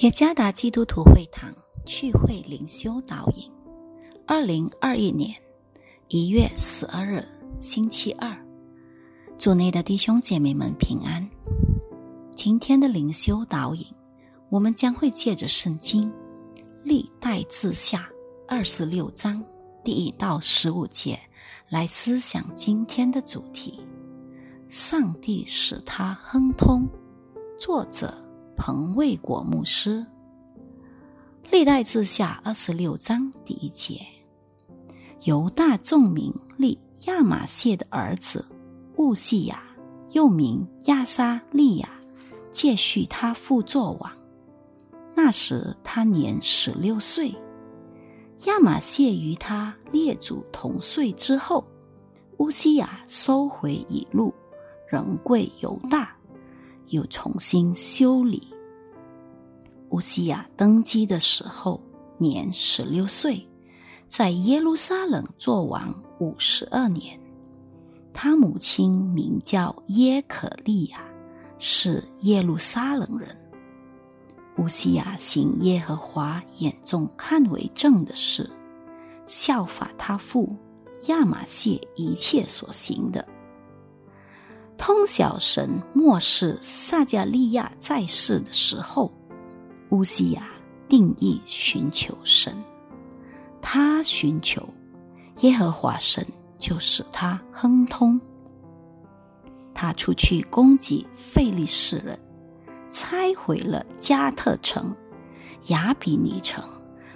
耶加达基督徒会堂聚会灵修导引，二零二一年一月十二日星期二，主内的弟兄姐妹们平安。今天的灵修导引，我们将会借着圣经历代志下二十六章第一到十五节来思想今天的主题：上帝使他亨通。作者。彭卫果牧师，历代志下二十六章第一节：犹大众民立亚玛谢的儿子乌西亚，又名亚沙利亚，继续他父作王。那时他年十六岁。亚玛谢与他列祖同岁之后，乌西亚收回以路，仍归犹大。又重新修理。乌西亚登基的时候年十六岁，在耶路撒冷做王五十二年。他母亲名叫耶可利亚，是耶路撒冷人。乌西亚行耶和华眼中看为正的事，效法他父亚玛谢一切所行的。通晓神末世撒加利亚在世的时候，乌西亚定义寻求神，他寻求耶和华神，就使他亨通。他出去攻击费利士人，拆毁了加特城、亚比尼城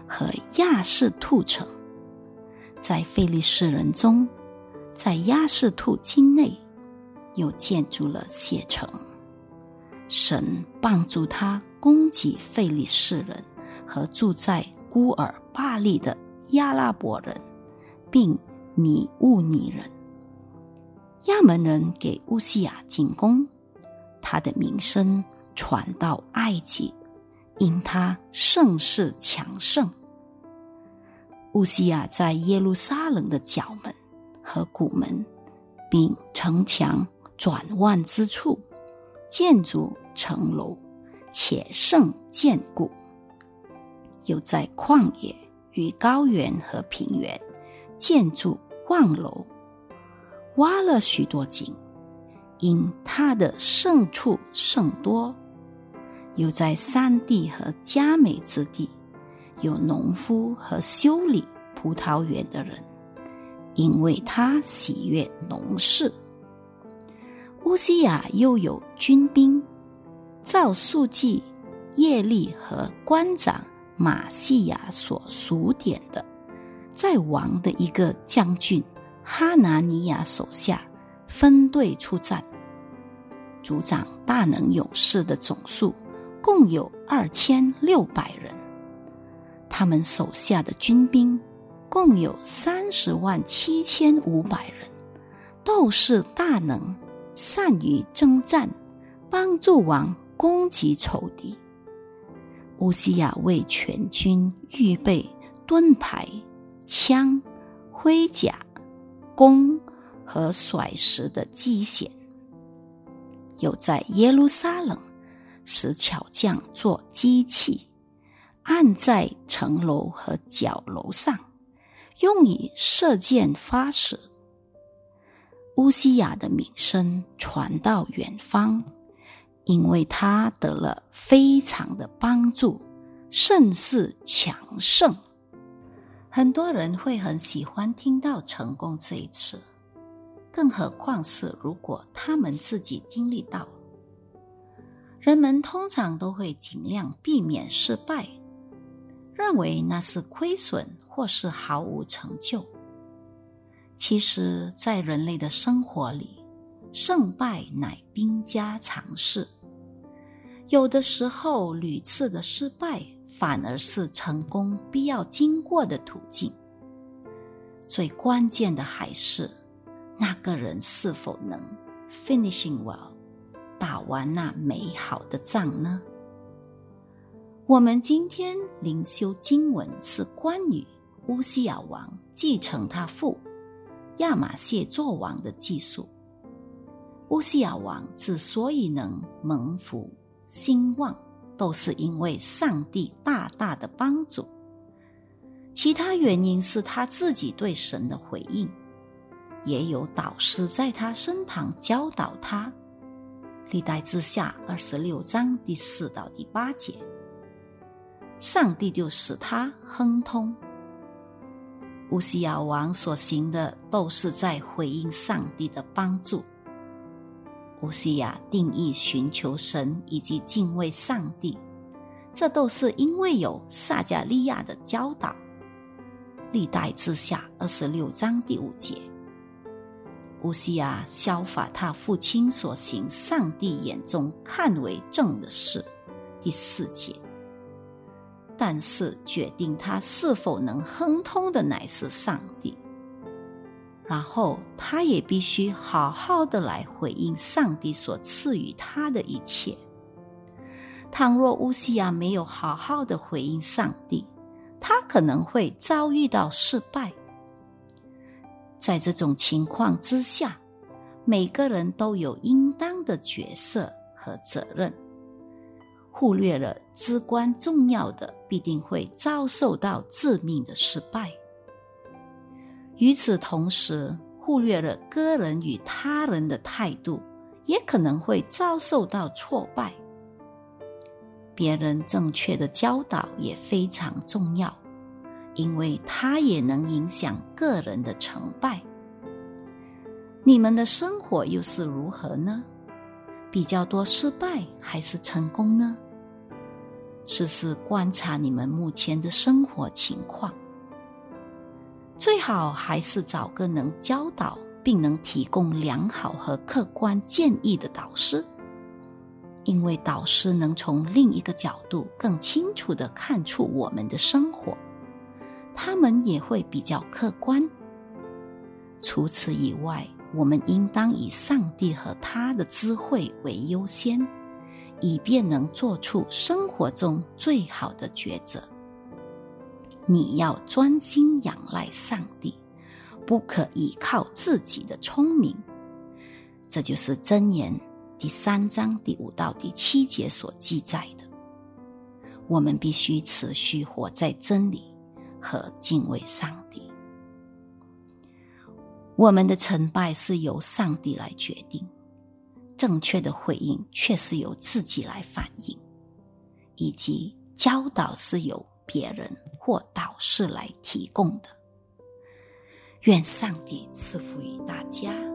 和亚士兔城，在费利士人中，在亚士兔境内。又建筑了谢城，神帮助他攻击费利士人和住在孤儿巴利的亚拉伯人，并米乌尼人。亚门人给乌西亚进攻，他的名声传到埃及，因他盛世强盛。乌西亚在耶路撒冷的角门和古门，并城墙。转弯之处，建筑城楼，且胜建固。又在旷野与高原和平原建筑望楼，挖了许多井，因它的胜处甚多。又在山地和佳美之地，有农夫和修理葡萄园的人，因为他喜悦农事。乌西亚又有军兵，照数记叶利和官长马西亚所数点的，在王的一个将军哈拿尼亚手下分队出战，组长大能勇士的总数共有二千六百人，他们手下的军兵共有三十万七千五百人，都是大能。善于征战，帮助王攻击仇敌。乌西亚为全军预备盾牌、枪、盔甲、弓和甩石的机弦，又在耶路撒冷使巧匠做机器，按在城楼和角楼上，用以射箭发矢。乌西亚的名声传到远方，因为他得了非常的帮助，甚是强盛。很多人会很喜欢听到成功这一词，更何况是如果他们自己经历到。人们通常都会尽量避免失败，认为那是亏损或是毫无成就。其实，在人类的生活里，胜败乃兵家常事。有的时候，屡次的失败反而是成功必要经过的途径。最关键的还是那个人是否能 finishing well，打完那美好的仗呢？我们今天灵修经文是关于乌西亚王继承他父。亚玛谢作王的技术，乌西亚王之所以能蒙福兴旺，都是因为上帝大大的帮助。其他原因是他自己对神的回应，也有导师在他身旁教导他。历代之下二十六章第四到第八节，上帝就使他亨通。乌西亚王所行的都是在回应上帝的帮助。乌西亚定义寻求神以及敬畏上帝，这都是因为有撒加利亚的教导。历代之下二十六章第五节，乌西亚效法他父亲所行，上帝眼中看为正的事。第四节，但是决定他是否能亨通的乃是上帝。然后他也必须好好的来回应上帝所赐予他的一切。倘若乌西亚没有好好的回应上帝，他可能会遭遇到失败。在这种情况之下，每个人都有应当的角色和责任。忽略了至关重要的，必定会遭受到致命的失败。与此同时，忽略了个人与他人的态度，也可能会遭受到挫败。别人正确的教导也非常重要，因为它也能影响个人的成败。你们的生活又是如何呢？比较多失败还是成功呢？试试观察你们目前的生活情况，最好还是找个能教导并能提供良好和客观建议的导师。因为导师能从另一个角度更清楚的看出我们的生活，他们也会比较客观。除此以外，我们应当以上帝和他的智慧为优先，以便能做出生活中最好的抉择。你要专心仰赖上帝，不可依靠自己的聪明。这就是箴言。第三章第五到第七节所记载的，我们必须持续活在真理和敬畏上帝。我们的成败是由上帝来决定，正确的回应却是由自己来反应，以及教导是由别人或导师来提供的。愿上帝赐福于大家。